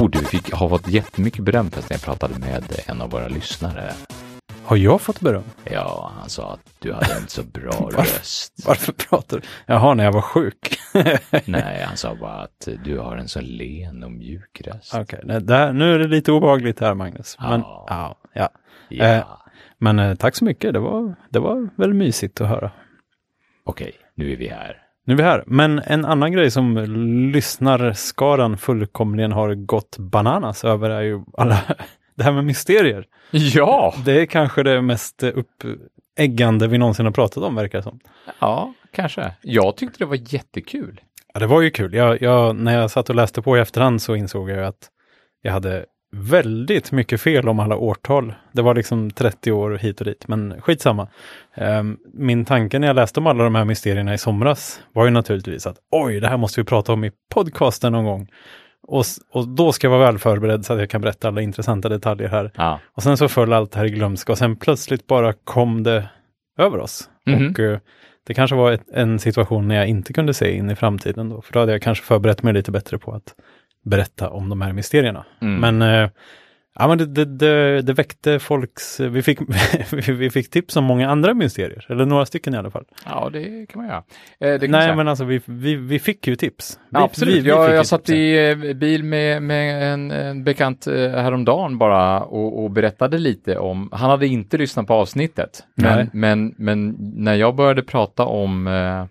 Jo, du fick, har fått jättemycket beröm för att jag pratade med en av våra lyssnare. Har jag fått beröm? Ja, han sa att du hade en så bra röst. Varför pratar du? Jaha, när jag var sjuk. Nej, han sa bara att du har en så len och mjuk röst. Okej, okay, där, nu är det lite obehagligt här Magnus. Men, Ja. ja, ja. Ja, Eh. Men eh, tack så mycket, det var, det var väldigt mysigt att höra. okej, nu är vi här. Nu är vi här. Men en annan grej som lyssnarskaran fullkomligen har gått bananas över är ju alla det här med mysterier. Ja! Det är kanske det mest uppeggande vi någonsin har pratat om verkar det som. Ja, kanske. Jag tyckte det var jättekul. Ja, det var ju kul. Jag, jag, när jag satt och läste på i efterhand så insåg jag att jag hade väldigt mycket fel om alla årtal. Det var liksom 30 år hit och dit, men skitsamma. Um, min tanke när jag läste om alla de här mysterierna i somras var ju naturligtvis att oj, det här måste vi prata om i podcasten någon gång. Och, och då ska jag vara väl förberedd så att jag kan berätta alla intressanta detaljer här. Ja. Och sen så föll allt det här i glömska och sen plötsligt bara kom det över oss. Mhm. Och eh, det kanske var ett, en situation när jag inte kunde se in i framtiden då, för då hade jag kanske förberett mig lite bättre på att berätta om de här mysterierna. Mm. Men, eh, ja, men det, det, det, det väckte folks, vi fick, vi fick tips om många andra mysterier, eller några stycken i alla fall. ja, det kan man göra. Eh, kan Nej, säga. men alltså vi, vi, vi fick ju tips. Vi, Ja, absolut. vi- vi jag jag satt i eh, bil med, med en, en bekant eh, häromdagen bara och, och berättade lite om, han hade inte lyssnat på avsnittet, men, men, men när jag började prata om eh,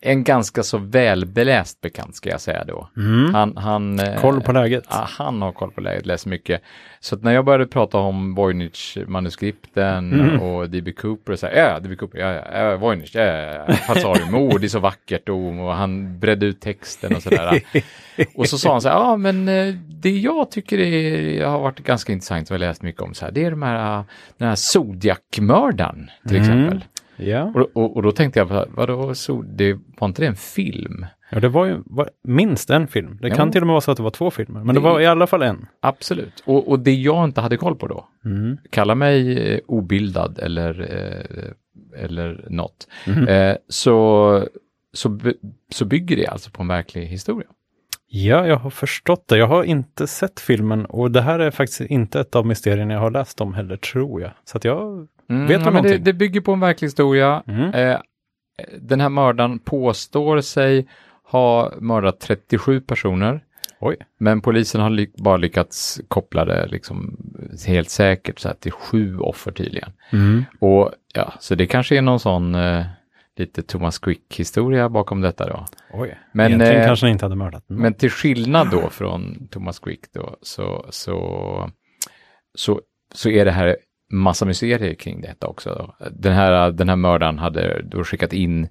en ganska så välbeläst bekant ska jag säga då. Mm. Han, han, eh, Koll på läget. Ja, han har koll på läget, läser mycket. Så när jag började prata om Voynich-manuskripten Mm. och D.B. Cooper och så här, ja, D.B. Cooper, ja, ja, Voynich, ja, ja, Fazarium, oh, det är så vackert och, och han bredde ut texten och sådär. och så sa han så här, ja, men eh, det jag tycker är, har varit ganska intressant och jag läst mycket om så här, det är de här, eh, den här Zodiac-mördaren till Mm. exempel. Ja. Och, och, och då tänkte jag, vadå, så, det var inte det en film? ja, det var ju var minst en film. Det Ja. kan till och med vara så att det var två filmer, men det Det- var i alla fall en. Absolut. Och, och det jag inte hade koll på då, Mm. kalla mig eh, obildad eller, eh, eller något, Mhm. eh, så, så, så bygger det alltså på en verklig historia. Ja, jag har förstått det. Jag har inte sett filmen och det här är faktiskt inte ett av mysterierna jag har läst om heller, tror jag. Så jag... Mm, Vet du ja, men det, det bygger på en verklig historia. Mm. Eh, den här mördaren påstår sig ha mördat 37 personer. Oj. Men polisen har ly- bara lyckats koppla det liksom helt säkert så här till sju offer tydligen. Mm. Och ja, så det kanske är någon sån eh, lite Thomas Quick-historia bakom detta då. Oj. Men, Egentligen eh, kanske han inte hade mördat någon. Men till skillnad då från Thomas Quick då, så, så, så, så är det här massa mysterier kring detta också. Den, här, den här mördaren hade då skickat in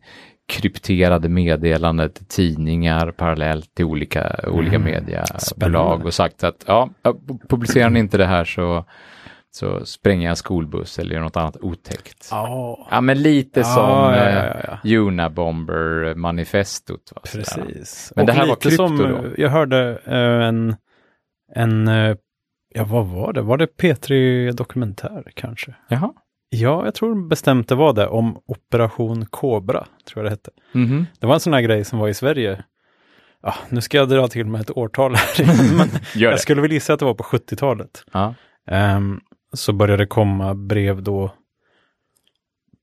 krypterade meddelanden till tidningar parallellt till olika, olika Mm. mediebolag och sagt att ja, publicerar ni inte det här så, så jag en skolbuss eller gör något annat otäckt. Ja, Ja, men lite Ja, som ja, eh, ja, ja. Unabomber-manifestot. va, sådär. precis. Men och det här var krypto som, då? Jag hörde eh, en, en, eh, ja vad var det? Var det P3 Dokumentär kanske? Jaha. Ja, jag tror bestämt det var det, om Operation Cobra, tror jag det hette. Mhm. Det var en sån här grej som var i Sverige. Ja, nu ska jag dra till med ett årtal här, men jag skulle väl gissa att det var på 70-talet. Ja. Ehm, så började det komma brev då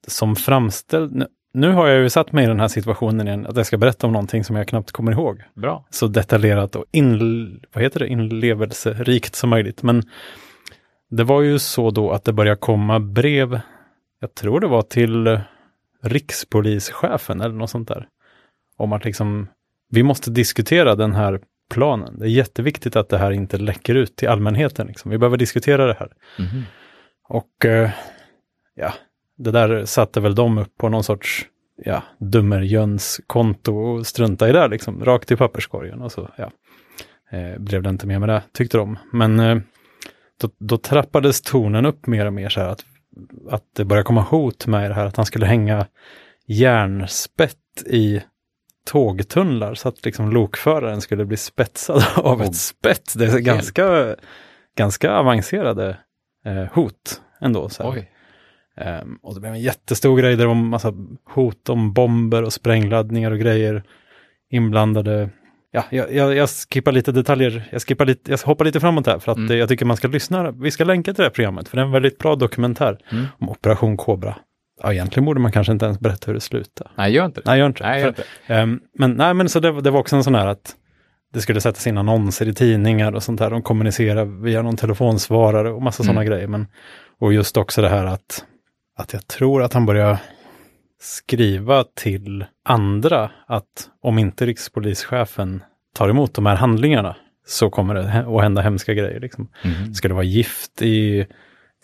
som framställd. Nu, har jag ju satt mig i den här situationen igen, att jag ska berätta om någonting som jag knappt kommer ihåg. Bra. Så detaljerat och in, vad heter det? inlevelserikt som möjligt. Men det var ju så då att det började komma brev, jag tror det var till rikspolischefen eller något sånt där. Om att liksom, vi måste diskutera den här planen. Det är jätteviktigt att det här inte läcker ut till allmänheten. Liksom. Vi behöver diskutera det här. Mhm. Och eh, ja, det där satte väl de upp på någon sorts ja, dummerjöns konto och strunta i det liksom, rakt i papperskorgen och så, ja. Eh, blev det inte mer med det, tyckte de. Men eh, då, då trappades tonen upp mer och mer så här att, att det började komma hot med det här att han skulle hänga järnspett i tågtunnlar så att liksom lokföraren skulle bli spetsad av Och ett spett. Det är ganska, ganska avancerade eh, hot ändå. Så Ehm, och det blev en jättestor grej där det var massa hot om bomber och sprängladdningar och grejer inblandade. ja, jag, jag, jag skippar lite detaljer, jag, skippar lite, jag hoppar lite framåt här för att Mm. eh, jag tycker man ska lyssna. Vi ska länka till det här programmet för det är en väldigt bra dokumentär Mm. om Operation Cobra. Ja, egentligen borde man kanske inte ens berätta hur det slutar. Nej, gör inte det. Nej, gör inte. Nej, För- gör inte. Ehm, men nej, men så det, det var också en sån här att det skulle sättas in annonser i tidningar och sånt där. De kommunicerar via någon telefonsvarare och massa Mm. sådana grejer. Men, och just också det här att, att jag tror att han börjar skriva till andra att om inte rikspolischefen tar emot de här handlingarna så kommer det att hända hemska grejer. Liksom. Mhm. Det skulle vara gift i,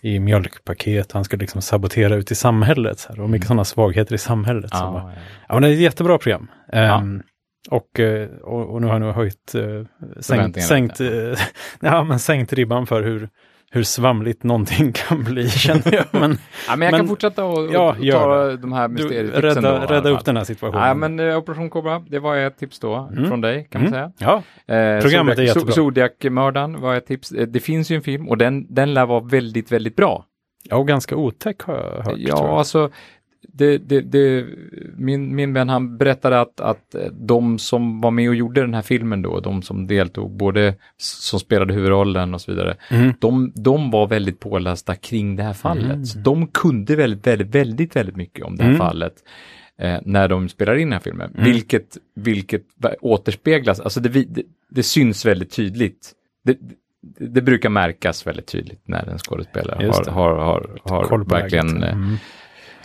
i mjölkpaket, han skulle liksom sabotera ut i samhället. Så här. Och mycket sådana svagheter i samhället. som var, Ja, ja. Ja, men det är ett jättebra program. Ehm, och, eh, och, och nu har jag nog höjt, uh, sänkt, sänkt, eh, ja, men sänkt ribban för hur, hur svamligt någonting kan bli, känner jag. Men Ja, men jag kan Men- fortsätta och, Ja, och ta det. de här mysterietipsen då, rädda, alla rädda upp den här situationen. Ja, men eh, Operation Cobra, det var ett tips då Mm. från dig kan man Mm. säga. Ja, Eh, Programmet är Zodiac- jättebra. Zodiac-mördaren var ett tips. Eh, Det finns ju en film och den, den lär vara väldigt, väldigt bra. ja, och ganska otäck har jag hört. Ja, jag. alltså det, det, det, min, min vän han berättade att, att eh, de som var med och gjorde den här filmen då, de som deltog, både som spelade huvudrollen och så vidare, Mm. de, de var väldigt pålästa kring det här fallet. Mm. Så de kunde väldigt, väldigt, väldigt, väldigt mycket om det här Mm. fallet eh, när de spelar in den här filmen. Mm. Vilket, vilket återspeglas, alltså det, det, det syns väldigt tydligt. Det, det, brukar märkas väldigt tydligt när en skådespelare har, har, har, har verkligen eh, Mm.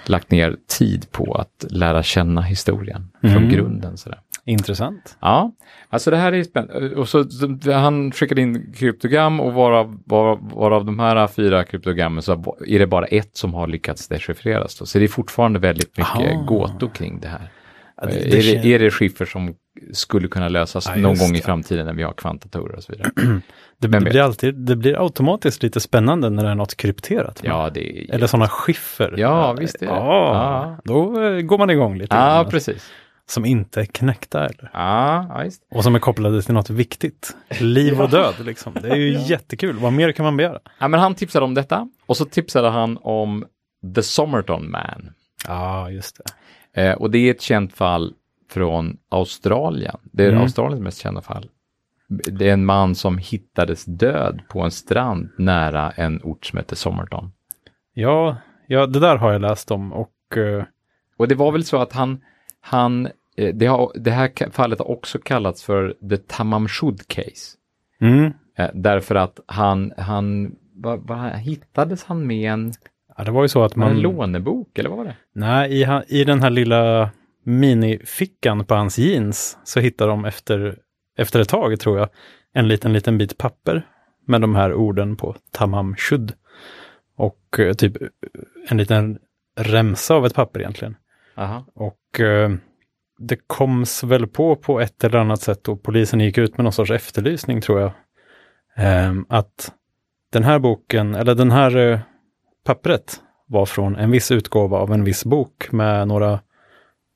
Lagt ner tid på att lära känna historien från Mm. grunden. Sådär. Intressant. Ja, alltså det här är spännande. Och så, han skickade in kryptogram och varav, varav, varav de här fyra kryptogrammen så är det bara ett som har lyckats dechiffreras. Då. Så det är fortfarande väldigt mycket Aha. gåtor kring det här. Ja, det- det är, det, är det skiffer som skulle kunna lösas Ja, någon just gång i det. framtiden när vi har kvantdatorer och så vidare? Det, det, blir alltid, det blir automatiskt lite spännande när det är något krypterat. Ja, det är... Eller sådana skiffer. Ja, visst är det. Ja, då eh, går man igång lite. Ja, precis. Som inte är knäckta eller? Ja, ja, visst. Och som är kopplade till något viktigt. Liv och död liksom. Det är ju jättekul. Vad mer kan man begära? Ja, men han tipsade om detta och så tipsade han om The Somerton Man. Ja, just det. Eh, och det är ett känt fall från Australien. Det är Mm. Australiens mest kända fall. Det är en man som hittades död på en strand nära en ort som heter Somerton. Ja, ja, det där har jag läst om och eh, Och det var väl så att han, han eh, det, har, det här fallet har också kallats för the Tamam Shud case. mm, Eh, därför att han, han vad, vad, hittades han med en, ja, det var ju så att man, en lånebok eller vad var det? Nej, i, i den här lilla minifickan på hans jeans så hittar de efter, efter ett tag, tror jag, en liten, liten bit papper med de här orden på Tamam Shud. Och eh, typ en liten remsa av ett papper egentligen. Aha. Och eh, det koms väl på på ett eller annat sätt och polisen gick ut med någon sorts efterlysning tror jag. Ehm, att den här boken, eller den här eh, pappret var från en viss utgåva av en viss bok med några,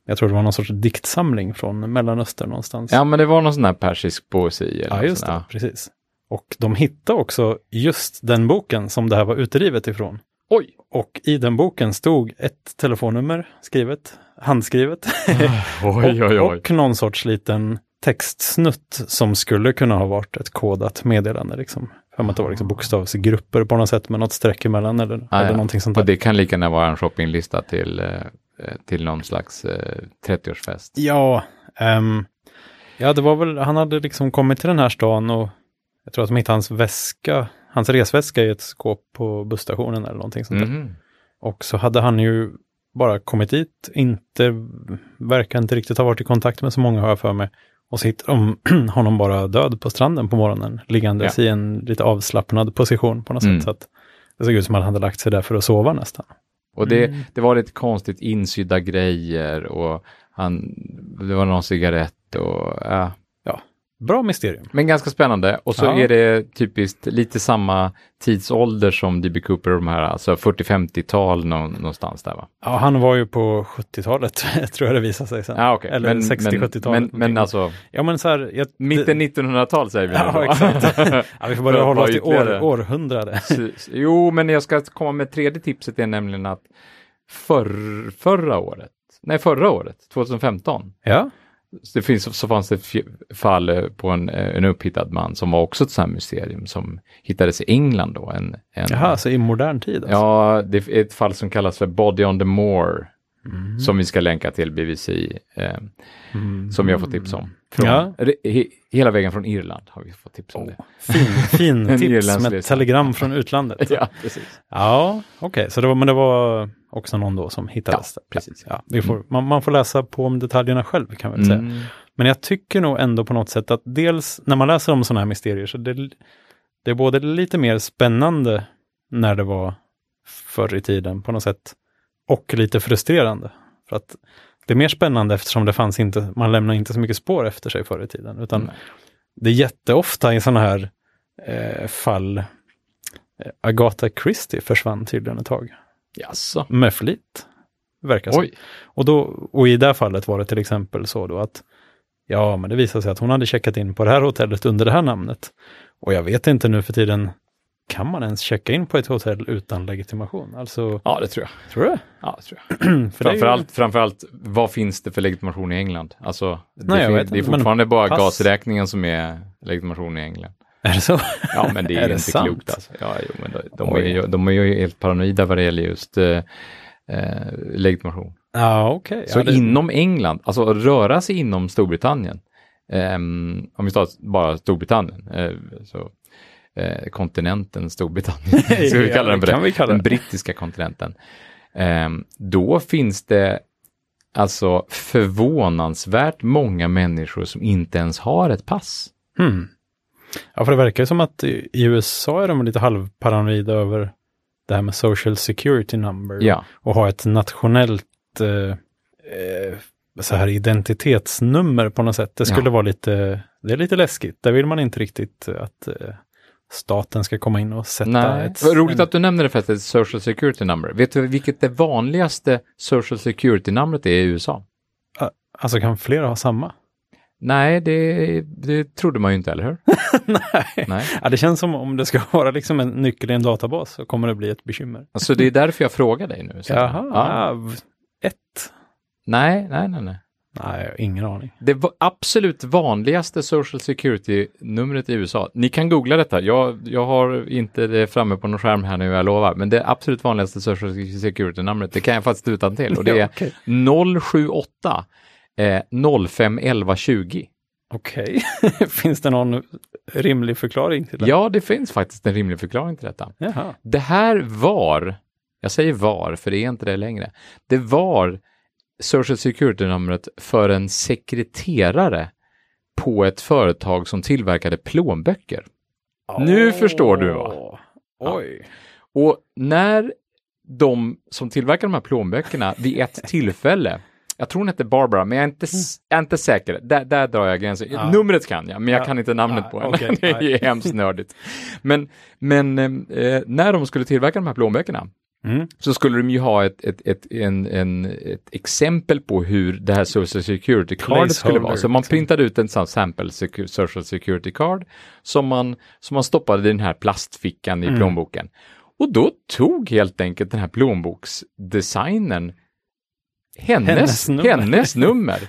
jag tror det var någon sorts diktsamling från Mellanöstern någonstans. Ja, men det var någon sån här persisk poesi. Eller Ja, just sånt, det, ja. precis. Och de hittade också just den boken som det här var utdrivet ifrån. Oj! Och i den boken stod ett telefonnummer skrivet, handskrivet. Oj, oj, oj. Och, och någon sorts liten textsnutt som skulle kunna ha varit ett kodat meddelande. Liksom. För att det var liksom bokstavsgrupper på något sätt med något streck emellan eller, Ah, eller ja. någonting sånt Och där. det kan lika gärna vara en shoppinglista till, eh, till någon slags eh, 30-årsfest. Ja, ehm, ja, det var väl, han hade liksom kommit till den här stan och jag tror att de hittade hans väska, hans resväska i ett skåp på busstationen eller någonting sånt där. Mhm. Och så hade han ju bara kommit dit, inte, verkar inte riktigt ha varit i kontakt med så många har jag för mig. Och så hittar de honom bara död på stranden på morgonen, liggandes i en lite avslappnad position på något Mm. sätt. Så att det såg ut som att han hade lagt sig där för att sova nästan. Och det, Mm. det var lite konstigt insydda grejer och han, det var någon cigarett och ja. Bra mysterium. Men ganska spännande. Och så Ja. är det typiskt lite samma tidsålder som D.B. Cooper, de här, alltså 40-50-tal nå- någonstans där va? Ja, han var ju på 70-talet, tror jag det visade sig sen. Ja, okej. Eller Men- 60-70-talet. Men, men, alltså, Ja, men så här, jag, mitten 1900-tal säger vi nu Ja, exakt. ja, vi får För att hålla oss till år, århundrade. Jo, men jag ska komma med tredje tipset är nämligen att förr, förra året, nej förra året, 2015, Ja, det finns, så fanns det fj- fall eh, på en, eh, en upphittad man som var också ett sånt här mysterium som hittades i England då. En, en, Jaha, så i modern tid alltså? Ja, det är ett fall som kallas för Body on the Moor. Mm. Som vi ska länka till BBC. Eh, Mm. Som jag fått tips om. Från, Ja. he, hela vägen från Irland har vi fått tips om det. Fin, fin tips med telegram från utlandet. Ja, precis. Ja, okej, så det var, men det var också någon då som hittades Ja, precis. Ja, vi får, man, man får läsa på om detaljerna själv kan man väl säga. Mm. Men jag tycker nog ändå på något sätt att dels när man läser om sådana här mysterier så det, det är både lite mer spännande när det var förr i tiden på något sätt och lite frustrerande. För att det är mer spännande eftersom det fanns inte, man lämnar inte så mycket spår efter sig förr i tiden. Utan det är jätteofta i sådana här eh, fall eh, Agatha Christie försvann tydligen ett tag. Jaså? Med flit. Verkar så. Och, då, och i det här fallet var det till exempel så då att ja, men det visade sig att hon hade checkat in på det här hotellet under det här namnet. Och jag vet inte nu för tiden, kan man ens checka in på ett hotell utan legitimation? Alltså, Ja, det tror jag. tror du? Ja, det tror jag. För är ju- Framförallt, framförallt, vad finns det för legitimation i England? Alltså, det, Nej, fin- det är inte, men fortfarande bara pass. gasräkningen som är legitimation i England. Är det så? Ja, men det är, Är det inte sant? klokt alltså. Ja, jo, men de, de, är ju, de är ju helt paranoida vad det gäller just eh, eh, legitimation. Ja, okej. Så ja, det, inom England, alltså röra sig inom Storbritannien, ehm, om vi tar bara Storbritannien, eh, så eh, kontinenten Storbritannien, ska vi kalla den för det det, kalla den brittiska kontinenten. Ehm, då finns det alltså förvånansvärt många människor som inte ens har ett pass. Hmm. Ja, för det verkar som att i i USA är de lite halvparanoida över det här med social security number. Ja, och ha ett nationellt eh, eh, så här identitetsnummer på något sätt. Det skulle Ja. vara lite, det är lite läskigt. Där vill man inte riktigt att eh, staten ska komma in och sätta nej. ett... Vad roligt att du nämner det för att det är ett social security number. Vet du vilket det vanligaste social security numret är i USA? Alltså kan flera ha samma? Nej, det, det trodde man ju inte, eller hur? nej. Nej. Ja, det känns som om det ska vara liksom en nyckel i en databas så kommer det bli ett bekymmer. Alltså det är därför jag frågar dig nu. Så. Jaha, Ja. ett? Nej, nej, nej, nej. Nej, ingen aning. Det absolut vanligaste social security-numret i USA, ni kan googla detta, jag, jag har inte det framme på någon skärm här nu, jag lovar, men det absolut vanligaste social security-numret, det kan jag faktiskt utan till och det är Okej, 078 eh, 05 11 20. Okej. finns det någon rimlig förklaring till det? Ja, det finns faktiskt en rimlig förklaring till detta. Jaha. Det här var, jag säger var, för det är inte det längre, det var Social Security-numret för en sekreterare på ett företag som tillverkade plånböcker. Nu förstår du, va? Oj. Och när de som tillverkar de här plånböckerna vid ett tillfälle, jag tror hon hette Barbara, men jag är inte, s- jag är inte säker. Där, där drar jag gränsen. Ja. Numret kan jag, men jag Ja. kan inte namnet Ja, på henne. okej. det är hemskt nördigt. Men, men eh, när de skulle tillverka de här plånböckerna Mm. så skulle de ju ha ett, ett, ett, en, en, ett exempel på hur det här social security cardet skulle vara. Så man liksom. printade ut en sån sample social security card som man, som man stoppade i den här plastfickan i Mm. plånboken. Och då tog helt enkelt den här plånboksdesignern hennes, Hennes hennes nummer. nummer.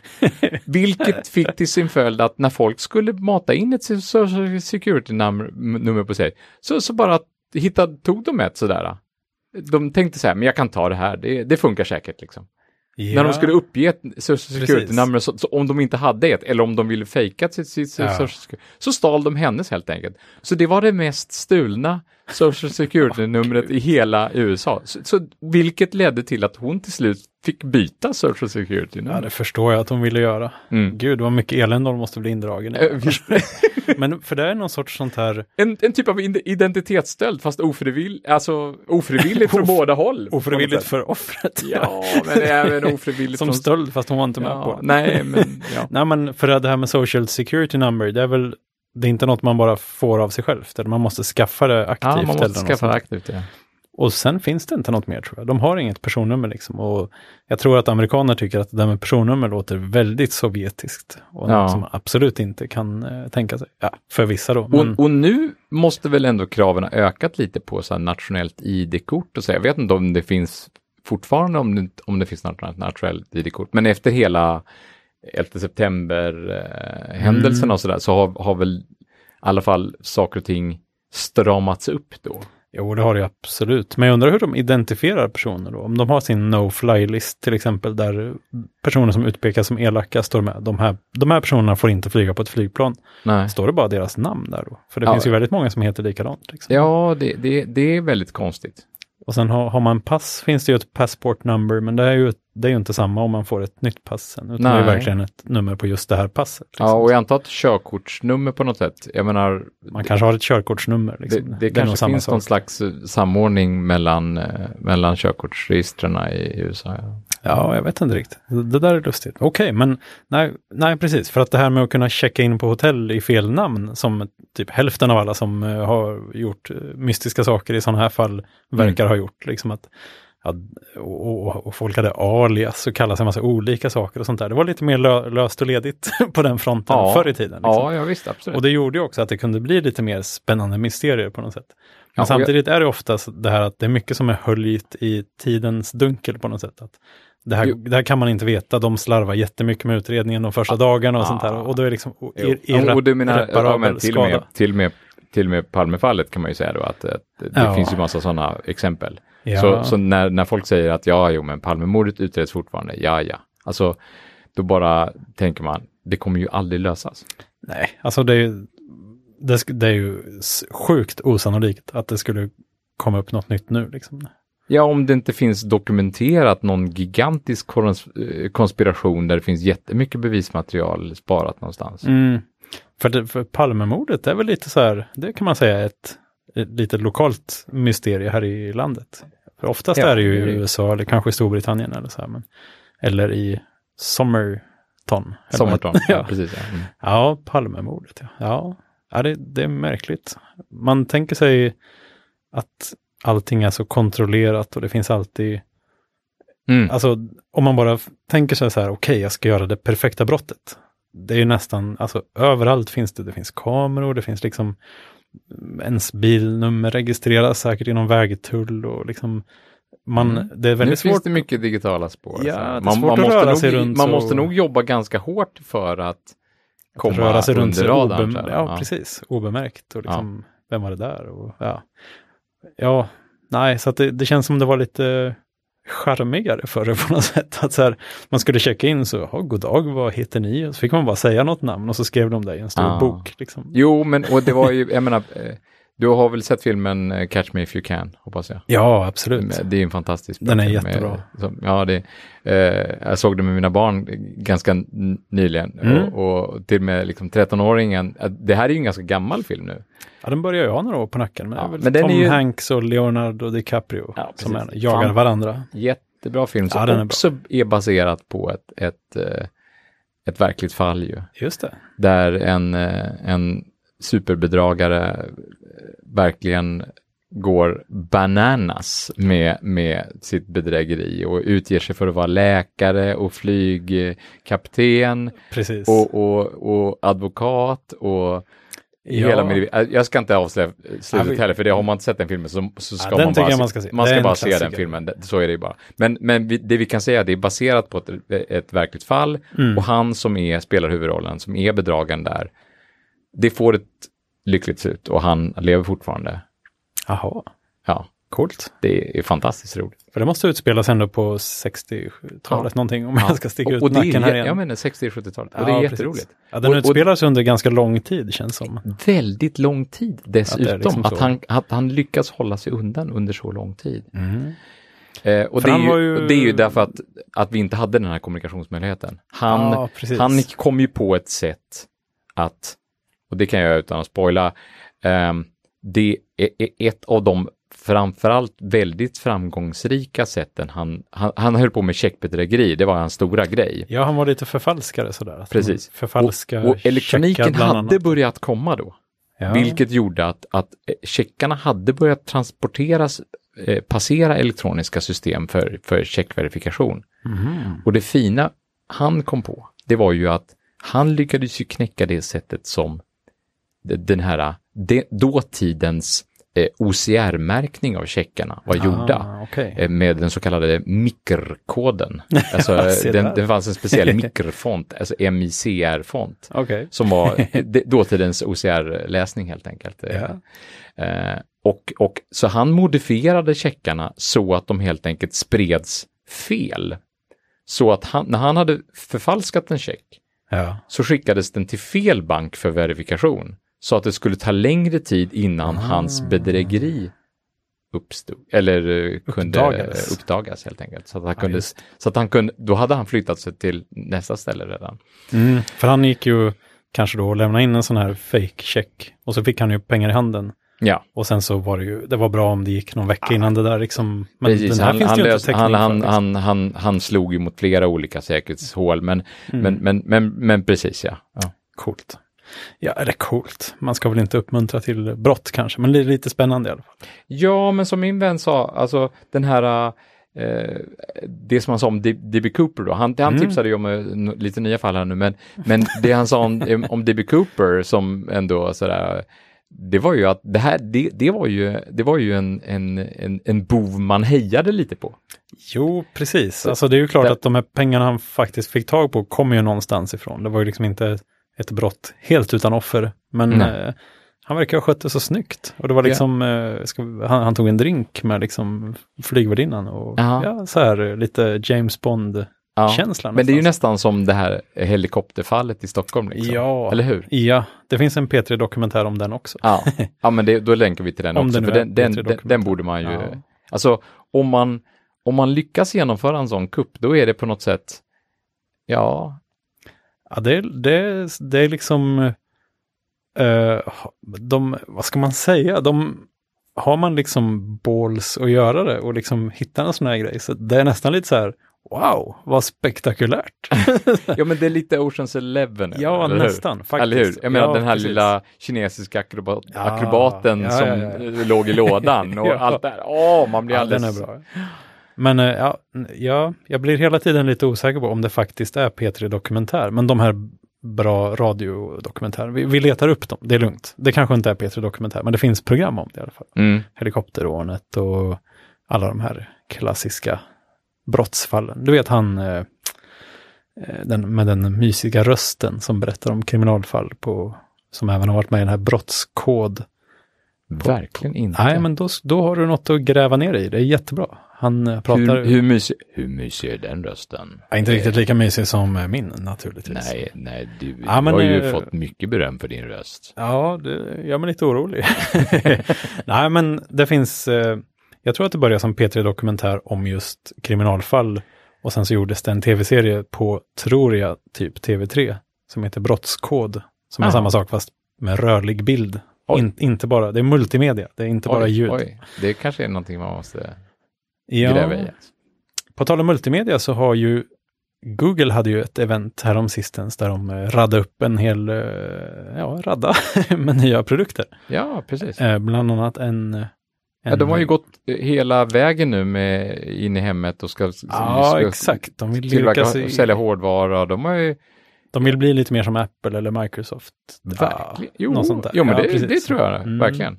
Vilket fick till sin följd att när folk skulle mata in ett social security nummer, nummer på sig, så, så bara hittade, tog de ett sådär. De tänkte så här, men jag kan ta det här, det, det funkar säkert liksom. När de skulle uppge ett social security Precis. nummer, så, så om de inte hade ett, eller om de ville fejka sitt, sitt Ja. social security, så stal de hennes helt enkelt. Så det var det mest stulna social security-numret i hela USA. Så, så, vilket ledde till att hon till slut fick byta social Ja, security-nummer. det förstår jag att de ville göra. Mm. Gud, vad mycket elände de måste bli indragen i. Men för det är någon sorts sånt här En, en typ av ide- identitetsstöld fast ofrivill, alltså, ofrivilligt från båda håll. ofrivilligt för offret. Ja, men även ofrivilligt Som från... stöld, fast hon var inte med Ja, på det. nej, men ja. Nej, men för det här med social security number, det är väl det är inte något man bara får av sig självt, eller man måste skaffa det aktivt. Ja, man eller måste något skaffa det aktivt. Ja. Och sen finns det inte något mer tror jag. De har inget personnummer liksom. Och jag tror att amerikaner tycker att det där med personnummer låter väldigt sovjetiskt. Och Ja. något som man absolut inte kan eh, tänka sig. Ja, för vissa då. Men, Och, och nu måste väl ändå kraven ha ökat lite på så här nationellt ID-kort och så. Jag vet inte om det finns fortfarande om det, om det finns något nationellt ID-kort, men efter hela 11 september-händelserna Mm. och sådär, så har, har väl i alla fall saker och ting stramats upp då. Jo, det har det absolut. Men jag undrar hur de identifierar personer då. Om de har sin no-fly-list till exempel, där personer som utpekas som elaka står med. De här, de här personerna får inte flyga på ett flygplan. Nej. Står det bara deras namn där då? För det Ja. finns ju väldigt många som heter likadant. Liksom. Ja, det, det, det är väldigt konstigt. Och sen har, har man pass finns det ju ett passport number, men det är ju, ett- det är ju inte samma om man får ett nytt pass sen. Utan det är Nej. verkligen ett nummer på just det här passet. Liksom. Ja, och jag antar att körkortsnummer på något sätt, jag menar, Man kanske har ett körkortsnummer. det, Liksom. det, är nog kanske finns någon sak. slags eh, samordning mellan, eh, mellan körkortsregistren i USA. Ja. Ja, jag vet inte riktigt. Det det där är lustigt. Okej, men nej, nej, precis. För att det här med att kunna checka in på hotell i fel namn, som typ hälften av alla som eh, har gjort mystiska saker i sådana här fall verkar ha gjort. Liksom att, och, och, och folk hade alias och kallade sig en massa olika saker och sånt där. Det var lite mer lö, löst och ledigt på den fronten Ja. förr i tiden. Liksom. ja, ja visst, absolut. Och det gjorde ju också att det kunde bli lite mer spännande mysterier på något sätt. Men Ja, samtidigt är det oftast det här att det är mycket som är höljt i tidens dunkel på något sätt. Att det, här, det här kan man inte veta, de slarvar jättemycket med utredningen de första dagarna och sånt där. Och då är det liksom Jo. ir, Ja, och du menar, ja, irreparabel men till, och med, skada. till, med, till och med Palmefallet kan man ju säga då att, att det Ja. finns ju massa sådana exempel. Ja. Så, så när, när folk säger att ja, jo, men Palmemordet utreds fortfarande, ja, ja. Alltså, då bara tänker man, det kommer ju aldrig lösas. Nej, alltså det är, ju- det, det är ju sjukt osannolikt att det skulle komma upp något nytt nu. Liksom. Ja, om det inte finns dokumenterat någon gigantisk eh, konspiration där det finns jättemycket bevismaterial sparat någonstans. Mm. För, det, för Palmemordet är väl lite så här, det kan man säga ett, ett litet lokalt mysterie här i landet. För oftast Ja, är det ju i. USA eller kanske i Storbritannien eller så här. Men, eller i Somerton. det? ja. ja. precis. Ja. Mm. ja, Palmemordet. Ja, ja. ja det, det är märkligt. Man tänker sig att allting är så kontrollerat och det finns alltid Mm. Alltså om man bara tänker sig så här, okej, jag ska göra det perfekta brottet. Det är ju nästan, alltså överallt finns det, det finns kameror, det finns liksom ens bilnummer registreras säkert inom vägtull och liksom man, Mm. det är Nu väldigt finns svårt. det mycket digitala spår. Ja, man, man, att måste röra nog, sig runt man så- måste nog jobba ganska hårt för att komma röra sig runt under radarn. obem- här. ja, precis, obemärkt och liksom, vem var det där? Och, ja. ja, nej, så att det, det känns som det var lite charmigare förr på något sätt. Att så här, man skulle checka in så, ja, god dag, vad heter ni? Och så fick man bara säga något namn och så skrev de det i en stor Ah. bok. Liksom. Jo, men och det var ju, jag menar, eh, du har väl sett filmen eh, Catch Me If You Can, hoppas jag. Ja, absolut. Det är en fantastisk bra Den är film. jättebra. Som- Ja, det, eh, jag såg det med mina barn ganska nyligen. Mm. Och, och till och med liksom 13-åringen, eh, det här är ju en ganska gammal film nu. Ja, den börjar ju ha några år på nacken. Men, Ja, det är väl men den Tom ju- Hanks och Leonardo DiCaprio Ja, som är, jagar Fan. varandra. Jättebra film som Ja, den är också är baserat på ett, ett, eh, ett verkligt fall ju. Just det. Där en, en superbedragare verkligen går bananas med, med sitt bedrägeri och utger sig för att vara läkare och flygkapten och, och, och advokat och Ja. hela min, jag ska inte avslöja slutet heller, för det har man inte sett den filmen så, så ska Ja, man bara, man ska se. man ska bara se den filmen, så är det ju bara. Men, men vi, det vi kan säga, det är baserat på ett, ett verkligt fall Mm. och han som är, spelar huvudrollen, som är bedragaren där, det får ett lyckligt slut och han lever fortfarande. Jaha, Ja, coolt. det är fantastiskt roligt. För det måste utspelas ändå på 60-talet någonting om Ja. jag ska sticka ut och det nacken är, här igen. Jag menar 60-70-talet, och det är Ja, jätteroligt. Ja, den Och- sig under ganska lång tid känns som. Väldigt lång tid dessutom, att, liksom så. han, att han lyckas hålla sig undan under så lång tid. Mm. Eh, och, det är ju, ju- det är ju därför att, att vi inte hade den här kommunikationsmöjligheten. Han, ja, han kom ju på ett sätt att, och det kan jag göra utan att spoila, ehm, det är ett av de framförallt väldigt framgångsrika sätten han, han, han höll på med checkbedrägeri, det var hans stora grej. Ja, han var lite förfalskare sådär. Precis. Förfalska och, och elektroniken hade annat. börjat komma då. Ja. Vilket gjorde att, att eh, checkarna hade börjat transporteras, eh, passera elektroniska system för, för checkverifikation. Mhm. Och det fina han kom på, det var ju att han lyckades ju knäcka det sättet som den här de, dåtidens eh, OCR-märkning av checkarna var gjorda. Ah, okej. eh, Med den så kallade mikrkoden. Alltså, den, det fanns en speciell mikrofont, alltså MICR-font. Okej. Som var dåtidens OCR-läsning helt enkelt. Ja. Eh, och, och så han modifierade checkarna så att de helt enkelt spreds fel. Så att han, när han hade förfalskat en check Ja. så skickades den till fel bank för verifikation. Så att det skulle ta längre tid innan Ah. hans bedrägeri uppstod, eller eh, kunde Uppdagades. uppdagas, uppdagas helt enkelt. Så att han Ja, kunde, just. så att han kunde, då hade han flyttat sig till nästa ställe redan. Mm, för han gick ju kanske då och lämnade in en sån här fake check och så fick han ju pengar i handen. Ja, Och sen så var det ju, det var bra om det gick någon vecka innan det där liksom. Men precis. den här Han, finns han, det ju inte han, han, för. liksom. han, han, han slog ju mot flera olika säkerhetshål, men, Mm. men, men, men, men precis ja. ja. Coolt. Ja, är det coolt? Man ska väl inte uppmuntra till brott kanske, men det är lite spännande i alla fall. Ja, men som min vän sa, alltså den här, eh, det som han sa om D.B. Cooper då, han, han Mm. tipsade ju om eh, lite nya fall här nu, men, men det han sa om, om D.B. Cooper som ändå sådär, det var ju att det här, det, det var ju, det var ju en, en, en, en bov man hejade lite på. Jo, precis. Alltså det är ju klart det- att de här pengarna han faktiskt fick tag på kommer ju någonstans ifrån. Det var ju liksom inte ett brott helt utan offer. Men Nej. eh, han verkar ha skött det så snyggt. Och det var liksom, eh, ska, han, han tog en drink med liksom flygvärdinnan och ja, så här lite James Bond-känslan. Men det är ju nästan. som det här helikopterfallet i Stockholm. Liksom. Ja. Eller hur? Ja, det finns en P3-dokumentär om den också. Ja, ja men det, då länkar vi till den Om också, det nu för den, den, P3 den, den borde man ju... Ja. Alltså, om man, om man lyckas genomföra en sån kupp, då är det på något sätt... Ja, Ja, det, det, det är liksom, eh, de, vad ska man säga, de, har man liksom balls att göra det och liksom hitta en sån här grej, så det är nästan lite så här, wow, vad spektakulärt. ja men det är lite Oceans Eleven. ja, eller hur? nästan faktiskt. Eller hur? Jag menar Ja, den här precis. lilla kinesiska akrobat, Ja, akrobaten ja, som låg i lådan och allt det här. Åh, man blir Ja, den alldeles... är bra. Men eh, ja, ja, jag blir hela tiden lite osäker på om det faktiskt är P3 Dokumentär. Men de här bra radiodokumentärer, vi, vi letar upp dem, det är lugnt. Det kanske inte är P3 Dokumentär, men det finns program om det i alla fall. Mm. Helikopterrånet och alla de här klassiska brottsfallen. Du vet han eh, eh, den, med den mysiga rösten som berättar om kriminalfall på, som även har varit med i den här brottskod. Verkligen inte. Nej, men då, då har du något att gräva ner i. Det är jättebra. Han eh, pratar... hur, hur, mysig, hur mysig är den rösten? Ja, inte riktigt lika mysig som eh, min naturligtvis. Nej, nej, du, Ja, du men, har ju eh, fått mycket beröm för din röst. Ja, det gör mig lite orolig. Nej, men det finns, jag tror att det började som P3 Dokumentär om just kriminalfall och sen så gjordes det en tv-serie på, tror jag, typ TV3 som heter Brottskod. Som är Jaha. samma sak fast med rörlig bild. In, inte bara, det är multimedia, det är inte bara oj, ljud. Oj, det kanske är någonting man måste Ja, gräva i. På tal om multimedia så har ju Google hade ju ett event härom sistens där de eh, radade upp en hel, eh, ja, radda med nya produkter. Ja, precis. Eh, bland annat en, en... Ja, de har ju gått hela vägen nu med in i hemmet och ska, Ja, ska exakt. De vill, tillverka och sälja hårdvara. De har ju de vill bli lite mer som Apple eller Microsoft. verkligen, jo, något sånt där. jo men Ja, det, det tror jag Mm. verkligen.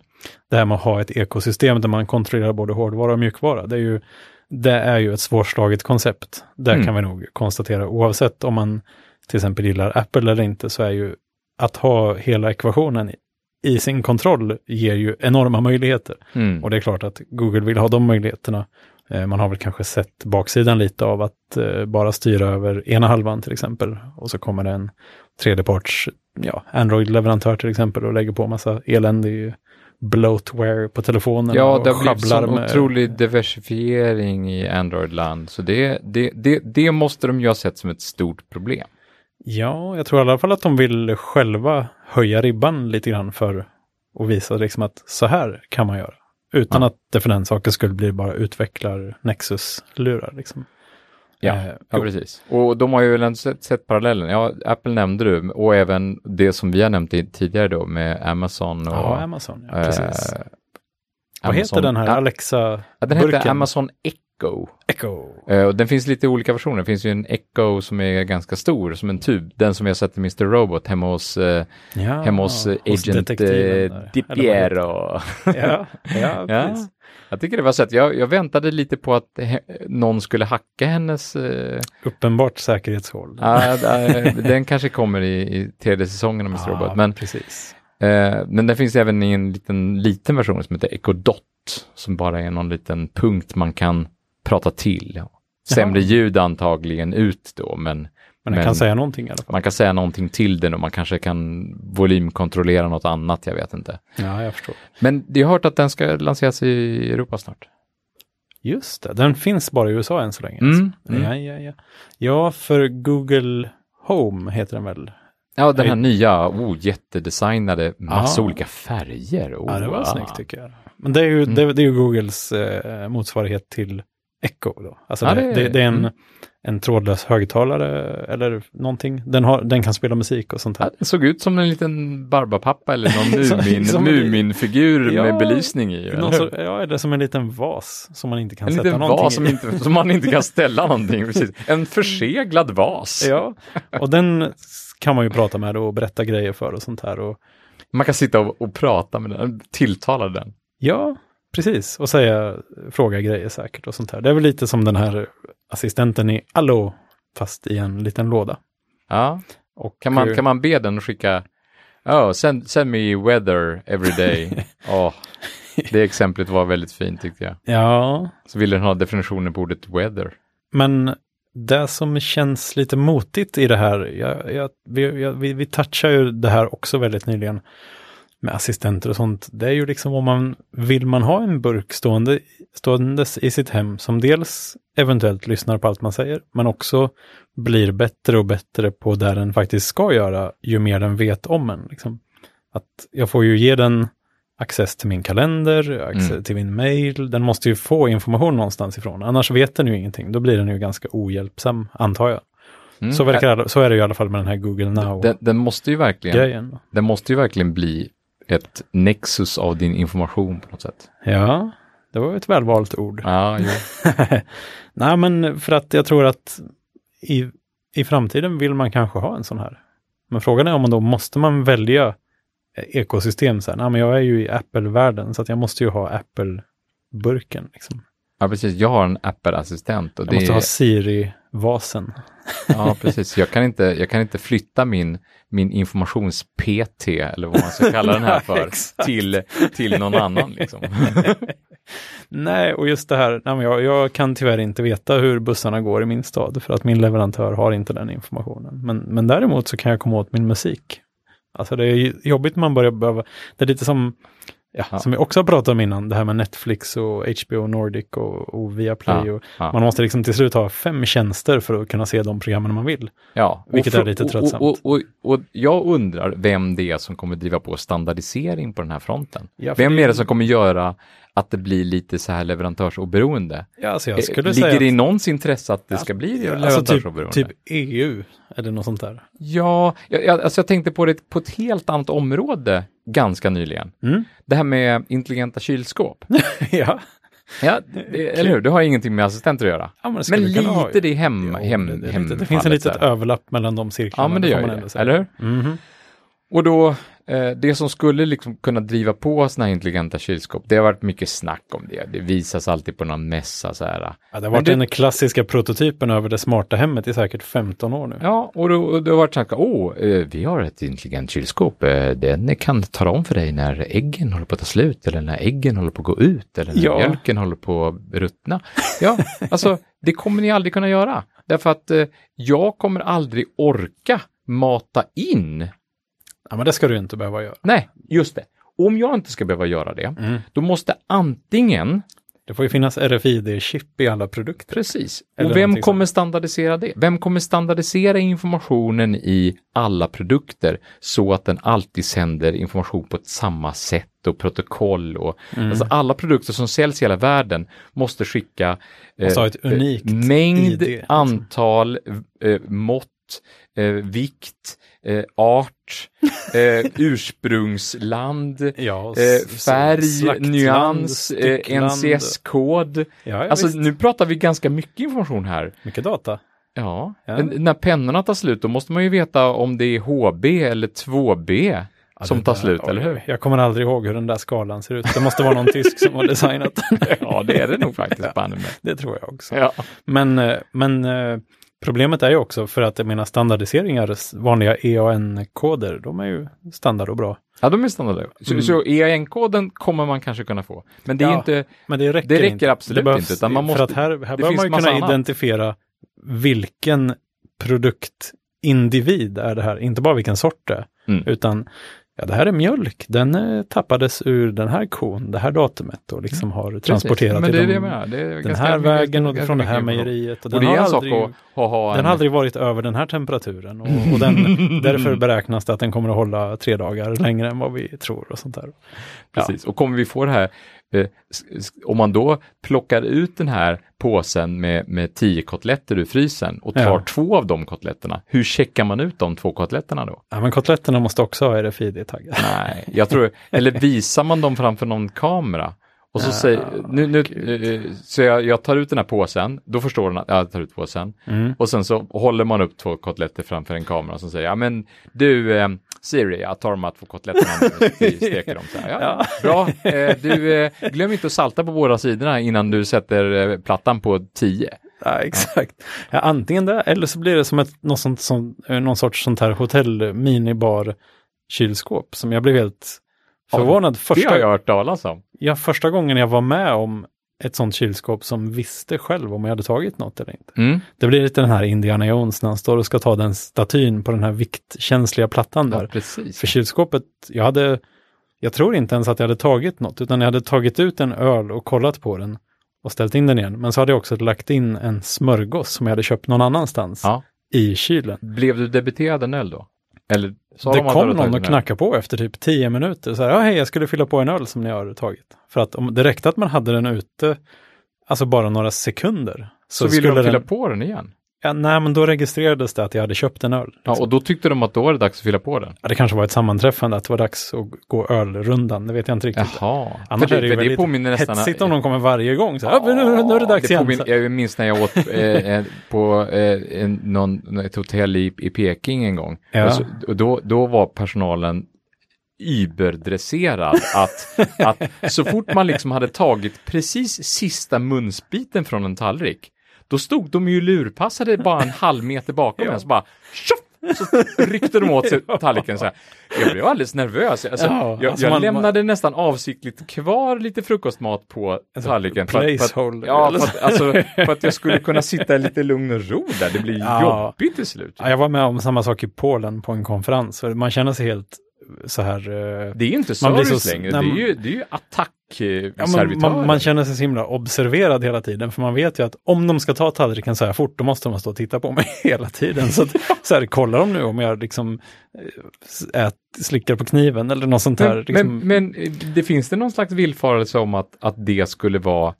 Det här med att ha ett ekosystem där man kontrollerar både hårdvara och mjukvara. Det är ju, det är ju ett svårslaget koncept. Där Mm. kan vi nog konstatera, oavsett om man till exempel gillar Apple eller inte, så är ju att ha hela ekvationen i sin kontroll ger ju enorma möjligheter. Mm. Och det är klart att Google vill ha de möjligheterna. Eh, Man har väl kanske sett baksidan lite av att eh, bara styra över ena halvan till exempel. Och så kommer det en tredjeparts ja, Android-leverantör till exempel och lägger på massa eländig bloatware på telefonen. Ja, det har blivit sån med- otrolig diversifiering i Android-land. Så det, det, det, det måste de ju ha sett som ett stort problem. Ja, jag tror i alla fall att de vill själva höja ribban lite grann för att visa liksom att så här kan man göra. Utan Ja. att det för den saken skulle bli bara utvecklar Nexus-lurar. Liksom. Ja, Eh, ja precis. Och de har ju väl ändå sett, sett parallellen. Ja, Apple nämnde du och även det som vi har nämnt i- tidigare då med Amazon och... Ja, Amazon. Ja, eh, precis. Vad Amazon- heter den här Ja, Alexa? Ja, den heter? Amazon Echo. Echo. Eh, och den finns lite olika versioner. Det finns ju en Echo som är ganska stor, som en tub. Den som jag sett i Mr. Robot hemma hos, eh, Ja, hemma hos, eh, Agent där. Di Piero. Ja, ja, Ja. Jag tycker det var sett. Jag, jag väntade lite på att någon skulle hacka hennes... Uppenbart säkerhetshål. den kanske kommer i, i tredje säsongen av Mr. Robot. Men, precis. men den finns även i en liten, liten version som heter Echo Dot. Som bara är någon liten punkt man kan prata till. Sämre Jaha. ljud antagligen ut då, men Men den men- kan säga någonting i alla fall. man kan säga någonting till den och man kanske kan volymkontrollera något annat, jag vet inte. Ja, jag förstår. Men jag har hört att den ska lanseras i Europa snart. Just det, den finns bara i USA än så länge. Mm, alltså. mm. Ja, ja, ja. Ja, för Google Home heter den väl? Ja, den här Oj. nya, oh, jättedesignade, massa Ah. olika färger. Oh, Ja, det var wow. snyggt tycker jag. Men det är ju, Mm. det, det är ju Googles eh, motsvarighet till Echo då. Alltså Ja, det, det- det, det är en, mm. en trådlös högtalare eller någonting. Den, har, den kan spela musik och sånt Ja, här. den såg ut som en liten Barbapapa eller någon Mumin, Muminfigur Ja, med belysning i. Eller så, ja, eller som en liten vas som man inte kan En sätta liten någonting vas som, inte, som man inte kan ställa någonting. Precis. En förseglad vas. Ja, och den kan man ju prata med och berätta grejer för och sånt här. Och, Man kan sitta och, och prata med den, tilltala den. ja, precis. Och säga, fråga grejer säkert och sånt här. Det är väl lite som den här assistenten i Allo, fast i en liten låda. Ja. Och, Kan, man, kan man be den att skicka Oh, send, send me weather every day. Åh, det exemplet var väldigt fint tyckte jag. Ja, Så vill den ha definitionen på ordet weather. men det som känns lite motigt i det här, jag, jag, vi, jag, vi, vi touchar ju det här också väldigt nyligen med assistenter och sånt. Det är ju liksom om man, vill man ha en burk stående, ståendes i sitt hem som dels eventuellt lyssnar på allt man säger, men också blir bättre och bättre på där den faktiskt ska göra, ju mer den vet om en. Liksom. Att jag får ju ge den access till min kalender, access Mm. till min mail. Den måste ju få information någonstans ifrån. Annars vet den ju ingenting. Då blir den ju ganska ohjälpsam, antar jag. Mm. Så, verkar, så är det ju i alla fall med den här Google Now-grejen. den, den, måste ju verkligen, den måste ju verkligen bli ett nexus av din information på något sätt. Ja, det var ett välvalt ord. Ja, jo. Nej, men för att jag tror att i, i framtiden vill man kanske ha en sån här. Men frågan är om man då måste man välja ekosystem. Så här, nej, men jag är ju i Apple-världen så att jag måste ju ha Apple-burken. Liksom. ja, precis. Jag har en Apple-assistent. Och Jag det måste är, ha Siri-vasen. Ja, precis. Jag kan inte, jag kan inte flytta min, min informations-PT, eller vad man ska kalla den här Nej, för, exakt. till, till någon annan. Liksom. Nej, och just det här, nej, men jag, jag kan tyvärr inte veta hur bussarna går i min stad för att min leverantör har inte den informationen. Men, men däremot så kan jag komma åt min musik. Alltså det är jobbigt man börjar behöva, det är lite som, ja, som vi också har pratat om innan, det här med Netflix och HBO Nordic och, och Viaplay. Ja, och, ja. Man måste liksom till slut ha fem tjänster för att kunna se de programmen man vill. Ja, och Vilket fr- är lite tröttsamt. Och, och, och, jag undrar vem det är som kommer driva på standardisering på den här fronten. För vem det- är det som kommer göra att det blir lite så här leverantörsoberoende? Ja, alltså jag skulle Eh, säga Ligger det i någons intresse att det ska bli alltså typ, typ EU eller något sånt där. Ja, jag, jag, alltså jag tänkte på det på ett helt annat område ganska nyligen. Mm. Det här med intelligenta kylskåp. ja. Ja, det, eller hur? Det har ingenting med assistenter att göra. ja, men, Men lite det hem, Jo, hem, det, det, hem det finns en litet överlapp mellan de cirklarna. Ja, men det gör det, eller hur? Mhm. Och då, eh, det som skulle liksom kunna driva på sådana här intelligenta kylskåp, det har varit mycket snack om det. Det visas alltid på någon mässa så här. Ja, det har varit det- den klassiska prototypen över det smarta hemmet i säkert 15 år nu. Ja, och då, det har varit här, åh, eh, vi har ett intelligent kylskåp. Eh, den kan tala om för dig när äggen håller på att ta slut, eller när äggen håller på att gå ut, eller när Ja. mjölken håller på att ruttna. Ja, alltså, det kommer ni aldrig kunna göra. Därför att eh, jag kommer aldrig orka mata in. Ja, men det ska du inte behöva göra. Nej, just det. Om jag inte ska behöva göra det, Mm. då måste antingen Det får ju finnas RFID-chip i alla produkter. Precis. Eller och vem kommer standardisera det? Vem kommer standardisera informationen i alla produkter så att den alltid sänder information på ett samma sätt och protokoll och Mm. alltså alla produkter som säljs i hela världen måste skicka ett unikt mängd, ID, liksom. antal, eh, mått eh, vikt, eh, art, eh, ursprungsland, Ja, eh, färg, slaktland, nyans, eh. NCS-kod. Ja, ja, Alltså visst. nu pratar vi ganska mycket information här. Mycket data. Ja, Ja. Men när pennorna tar slut då måste man ju veta om det är HB eller 2B som tar slut, eller hur? Jag kommer aldrig ihåg hur den där skalan ser ut. Det måste vara någon tysk som har designat den. Ja, det är det nog faktiskt, mig. Det tror jag också. Ja. Men, eh, men problemet är ju också för att jag menar standardiseringar, vanliga EAN-koder, de är ju standard och bra. ja, de är standard. Så, Mm. så EAN-koden kommer man kanske kunna få. Men det är Ja, inte, Men det räcker, Det räcker inte. absolut behövs- inte, utan man måste- för att här, här det bör man ju kunna annat. identifiera vilken produktindivid är det här, inte bara vilken sort det är, Mm. utan ja, det här är mjölk, den eh, tappades ur den här kon, det här datumet och liksom har transporterat är till de- den här vägen och från det här mejeriet. Och Och den har sak aldrig, att ha, ha en... den har aldrig varit över den här temperaturen. Och, och den, därför beräknas det att den kommer att hålla tre dagar längre än vad vi tror och sånt där. Precis, och kommer vi få det här, eh, om man då plockar ut den här påsen med, med tio kotletter ur frysen och tar Ja. två av de kotletterna, hur checkar man ut de två kotletterna då? Ja, men kotletterna måste också ha RFID-taggar. Nej, jag tror, eller visar man dem framför någon kamera? Och så Ja, säger, nu, nu, eh, så jag, jag tar ut den här påsen, då förstår den att jag tar ut påsen. Mm. Och sen så håller man upp två kotletter framför en kamera som säger, ja men du eh, Siri, jag tar de här två kotletterna nu och steker dem. Så här, ja, Ja. Bra, eh, du eh, glöm inte att salta på båda sidorna innan du sätter eh, plattan på 10. Ja, exakt. Ja, antingen det, eller så blir det som ett, någon, sånt, som, eh, någon sorts sånt här hotell minibar kylskåp som jag blev helt förvånad Det första, har jag hört talas om. ja, första gången jag var med om ett sånt kylskåp som visste själv om jag hade tagit något eller inte. Mm. Det blir lite den här Indiana Jones när han står och ska ta den statyn på den här viktkänsliga plattan där. Ja, precis. För kylskåpet, jag hade, jag tror inte ens att jag hade tagit något, utan jag hade tagit ut en öl och kollat på den och ställt in den igen. Men så hade jag också lagt in en smörgås som jag hade köpt någon annanstans Ja. i kylen. Blev du debiterad en öl då? Eller sa det kom någon och knackade på efter typ tio minuter. Så här, ja hej, jag skulle fylla på en öl som ni har tagit. För att om det räckte att man hade den ute, alltså bara några sekunder. Så, ville skulle de fylla den, på den igen? Ja, nej, men då registrerades det att jag hade köpt en öl. Ja, liksom. och då tyckte de att då var det dags att fylla på den? Ja, det kanske var ett sammanträffande, att det var dags att gå ölrundan. Det vet jag inte riktigt. Jaha. Annars för är det ju det påminner nästan... hetsigt om de kommer varje gång. Så, ja, nu, nu är det dags igen. påminner- jag minns när jag åt eh, eh, på eh, en, någon, ett hotell i, i Peking en gång. Ja. Och, så, och då, då var personalen überdresserad att, att så fort man liksom hade tagit precis sista munsbiten från en tallrik, då stod de ju lurpassade bara en halv meter bakom Ja. en, så bara tjoff! Så ryckte de åt sig tallriken så här. Jag blev alldeles nervös. Alltså, Ja, jag alltså jag man- lämnade nästan avsiktligt kvar lite frukostmat på tallriken. för att- för att- placeholder, Ja, för att, alltså, för att jag skulle kunna sitta i lite lugn och ro där. Det blir Ja. jobbigt till slut. Ja, jag var med om samma sak i Polen på en konferens. Man känner sig helt så här... eh, Det är inte Man blir service så- längre. Det är ju, det är ju Ja, men attackservitörer. man, man känner sig så himla observerad hela tiden, för man vet ju att om de ska ta tallriken så här fort, då måste de stå och titta på mig hela tiden. Så, att, så här, kollar de nu om jag liksom eh, ät, slickar på kniven eller något sånt här. men, liksom, men, men eh, det finns det någon slags villfarelse om att, att det skulle vara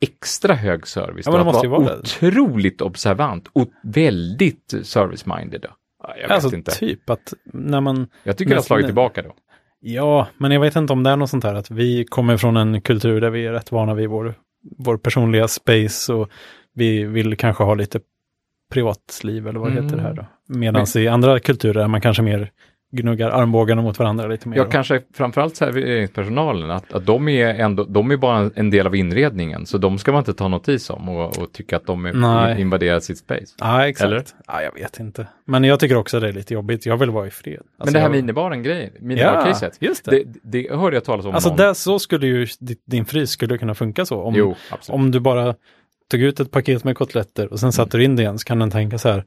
extra hög service? Ja, men det Att måste ju vara det. Otroligt observant och väldigt service-minded. då? Ja, Jag vet alltså inte. typ att när man... Jag tycker det har slagit tillbaka då. Ja, men jag vet inte om det är något sånt här att vi kommer från en kultur där vi är rätt vana vid vår, vår personliga space och vi vill kanske ha lite privatliv eller vad Mm. heter det här då. Medan i andra kulturer är man kanske mer gnuggar armbågarna mot varandra lite mer. Ja, kanske framförallt serveringspersonalen, att, att de är ändå, de är bara en del av inredningen, så de ska man inte ta notis om och, och tycka att de är Nej. invaderat sitt space. Ja, exakt. Eller? Ja, jag vet inte. Men jag tycker också det är lite jobbigt. Jag vill vara i fred. Alltså, Men det här jag... minibaren-grejen, Ja, minibar-caset, just det. det, det hörde jag talas om. Alltså någon... där, så skulle ju di- din frys skulle kunna funka så. Om, Jo, om du bara tog ut ett paket med kotletter och sen satte du in det igen så kan den tänka så här.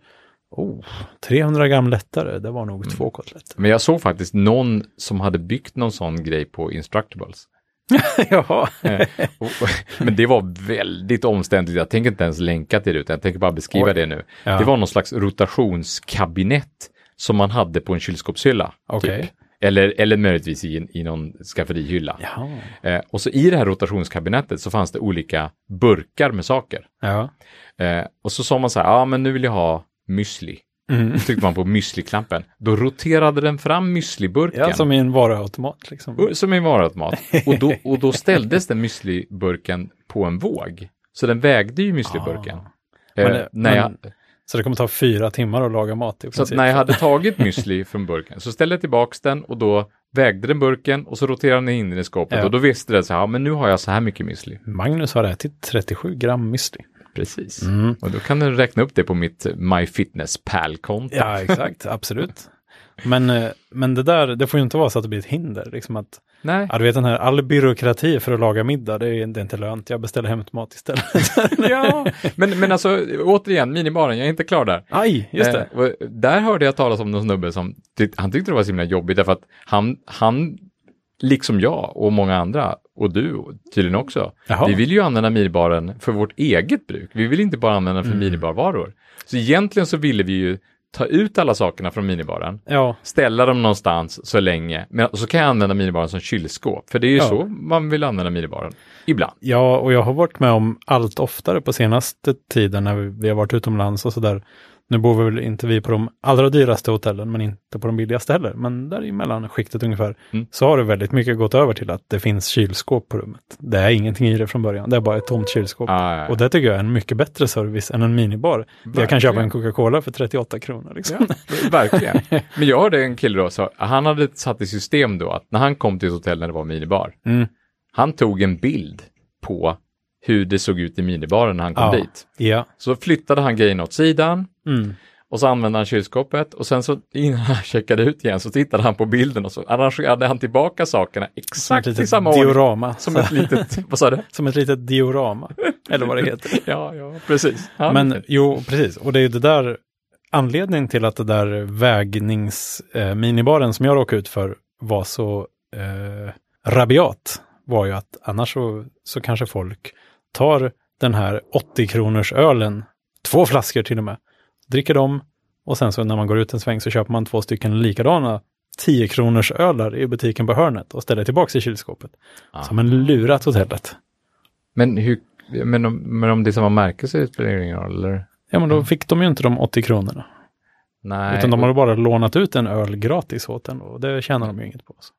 Oh, 300 gram lättare, det var nog Mm. två kotletter. Men jag såg faktiskt någon som hade byggt någon sån grej på Instructables. Jaha. Eh, men det var väldigt omständligt. Jag tänker inte ens länka till det, utan jag tänker bara beskriva Oj. det nu. Ja. Det var någon slags rotationskabinett som man hade på en kylskåpshylla. Okej. Typ. Eller, eller möjligtvis i, en- i någon skafferihylla. Eh, och så i det här rotationskabinettet så fanns det olika burkar med saker. Ja. Eh, och så sa man så här, ja ah, men nu vill jag ha müsli. Mm. tryckte man på müsli-knappen. Då roterade den fram müsliburken. Ja, som i en varuautomat liksom. Som i en varuautomat. Och då, och då ställdes den müsliburken på en våg. Så den vägde ju müsliburken. Ah. Eh, Men- när jag, men- Så det kommer ta fyra timmar att laga mat i så princip. när jag hade tagit müsli från burken så ställde jag tillbaks den och då vägde den burken och så roterade den in i skåpet Ja. och då visste den så här, ja men nu har jag så här mycket müsli. Magnus har ätit 37 gram müsli. Precis. Mm. Och då kan du räkna upp det på mitt MyFitnessPal-konto. Ja, exakt, absolut. Men, eh, men det där, det får ju inte vara så att det blir ett hinder. Liksom att, Nej. ja, du vet den här, all byråkrati för att laga middag, det är, det är inte lönt. Jag beställer hämtmat istället. ja, men, men alltså återigen, minibaren, jag är inte klar där. Aj, just det. Eh, där hörde jag talas om någon snubbe som, han tyckte det var så himla jobbigt därför att han, han, liksom jag och många andra, och du tydligen också, Jaha. vi vill ju använda minibaren för vårt eget bruk. Vi vill inte bara använda den för Mm. minibarvaror. Så egentligen så ville vi ju ta ut alla sakerna från minibaren, Ja, ställa dem någonstans så länge, men så kan jag använda minibaren som kylskåp, för det är ju Ja. så man vill använda minibaren. Ibland. ja, och jag har varit med om allt oftare på senaste tiden när vi, vi har varit utomlands och sådär. Nu bor väl inte vi på de allra dyraste hotellen, men inte på de billigaste heller. Men där i mellanskiktet ungefär, Mm. så har det väldigt mycket gått över till att det finns kylskåp på rummet. Det är ingenting i det från början, det är bara ett tomt kylskåp. Ah, ja. Och det tycker jag är en mycket bättre service än en minibar. Där jag kan köpa en Verkligen. Coca-Cola för 38 kronor. Liksom. Ja, verkligen. Men jag hörde en kille då, så han hade satt i system då att när han kom till ett hotell när det var minibar, Mm. han tog en bild på hur det såg ut i minibaren när han kom Ja. dit. Ja. Så flyttade han grejen åt sidan Mm. och så använde han kylskåpet och sen så innan han checkade ut igen så tittade han på bilden och så arrangerade han tillbaka sakerna exakt i samma ordning. diorama. Som ett litet, vad sa du? Som ett litet diorama. Eller vad det heter. Ja, ja, precis. Ja, Men jo, precis. Och det är ju det där anledningen till att det där vägningsminibaren som jag råkade ut för var så eh, rabiat var ju att annars så, så kanske folk tar den här 80 kronors ölen, två flaskor till och med, dricker dem och sen så när man går ut en sväng så köper man två stycken likadana 10 kronors ölar i butiken på hörnet och ställer tillbaka i kylskåpet. Ja. Som en lurat hotellet. Men, hur, men, om, men om det är samma märke så spelar det ingen roll, eller? Ja, men då fick de ju inte de 80 kronorna. Nej. Utan de har bara lånat ut en öl gratis åt en och det tjänar de ju inget på. Så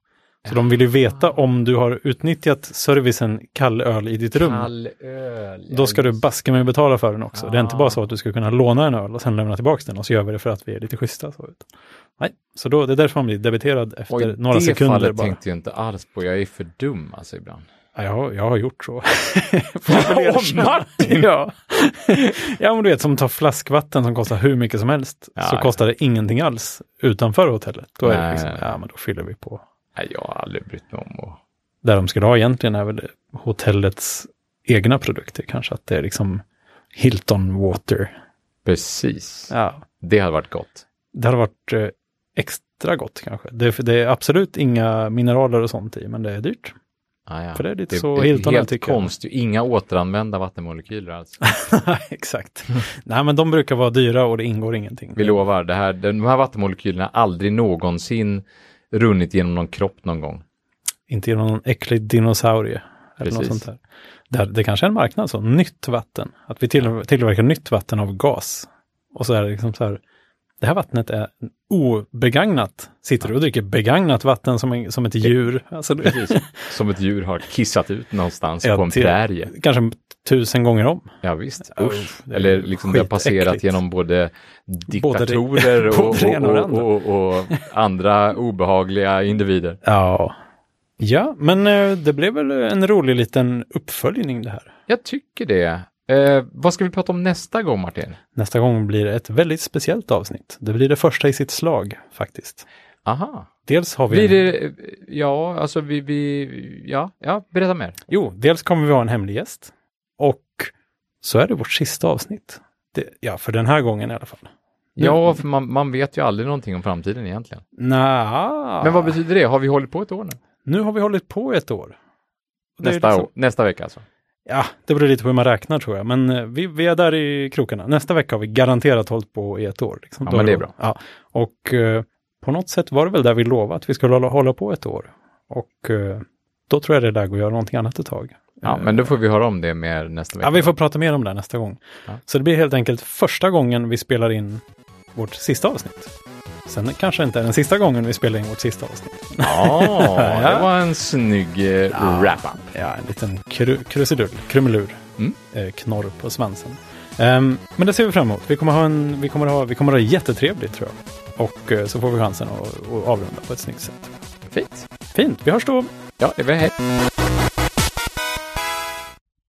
de vill ju veta om du har utnyttjat servicen kall öl i ditt rum. Kall öl. Då ska du baska mig betala för den också. Det är inte bara så att du ska kunna låna en öl och sen lämna tillbaka den och så gör vi det för att vi är lite schyssta. Så. Nej, så då, det är därför man blir debiterad efter Oj, några det sekunder fallet bara. tänkte jag inte alls på. Jag är för dum alltså ibland. Ja, jag, har, jag har gjort så. Åh. Martin! ja. ja, men du vet som tar flaskvatten som kostar hur mycket som helst. Ja, så ja. kostar det ingenting alls utanför hotellet. Då är det Nej, liksom, ja men då fyller vi på. Nej, jag har aldrig brytt mig om att... Där de skulle ha egentligen är väl hotellets egna produkter kanske. Att det är liksom Hilton Water. Precis. Ja. Det hade varit gott. Det hade varit eh, extra gott kanske. Det, det är absolut inga mineraler och sånt i, men det är dyrt. Ah, ja. För det är lite det, så det Hilton är, helt tycker konstigt. Inga återanvända vattenmolekyler alls. Exakt. Nej, men de brukar vara dyra och det ingår ingenting. Vi lovar, det här, de här vattenmolekylerna aldrig någonsin runnit genom någon kropp någon gång. Inte genom någon äcklig dinosaurie. Eller något sånt där. Det, det kanske är en marknad så, nytt vatten. Att vi till, tillverkar nytt vatten av gas. Och så är det liksom så här, det här vattnet är obegagnat. Sitter du och dricker begagnat vatten som, en, som ett djur? Alltså, Precis. Som ett djur har kissat ut någonstans Ja, på en till- prärie. kanske tusen gånger om. Ja visst. Usch. det Eller liksom det har passerat genom både diktatorer både ena och och, och, och andra obehagliga individer. Ja. Ja, men eh, det blev väl en rolig liten uppföljning det här. Jag tycker det. Eh, vad ska vi prata om nästa gång Martin? Nästa gång blir det ett väldigt speciellt avsnitt. Det blir det första i sitt slag faktiskt. Aha. Dels har vi... Blir en- det, ja, alltså vi, vi, ja, ja, berätta mer. Jo, dels kommer vi ha en hemlig gäst. Och så är det vårt sista avsnitt. Det, ja, för den här gången i alla fall. Ja, för man, man vet ju aldrig någonting om framtiden egentligen. Nja. Men vad betyder det? Har vi hållit på ett år nu? Nu har vi hållit på ett år. Nästa, liksom- år, nästa vecka alltså? Ja, det beror lite på hur man räknar tror jag. Men eh, vi, vi är där i krokarna. Nästa vecka har vi garanterat hållit på i ett år. Liksom. Ja, men det är bra. Ja, och eh, på något sätt var det väl där vi lovade att vi skulle hålla, hålla på ett år. Och eh, då tror jag det är läge att göra någonting annat ett tag. Ja, men då får vi höra om det mer nästa vecka. Ja, vi får prata mer om det nästa gång. Ja. Så det blir helt enkelt första gången vi spelar in vårt sista avsnitt. Sen kanske inte är den sista gången vi spelar in vårt sista avsnitt. Ja, det var en snygg eh, wrap-up. Ja, en liten kru krusidull, krumelur. Mm. Eh, knorr på svansen. Ehm, men det ser vi fram emot. Vi kommer ha, en, vi kommer ha, vi kommer ha jättetrevligt tror jag. Och eh, så får vi chansen att, att avrunda på ett snyggt sätt. Fint. Fint, vi hörs då. Ja, det var hej.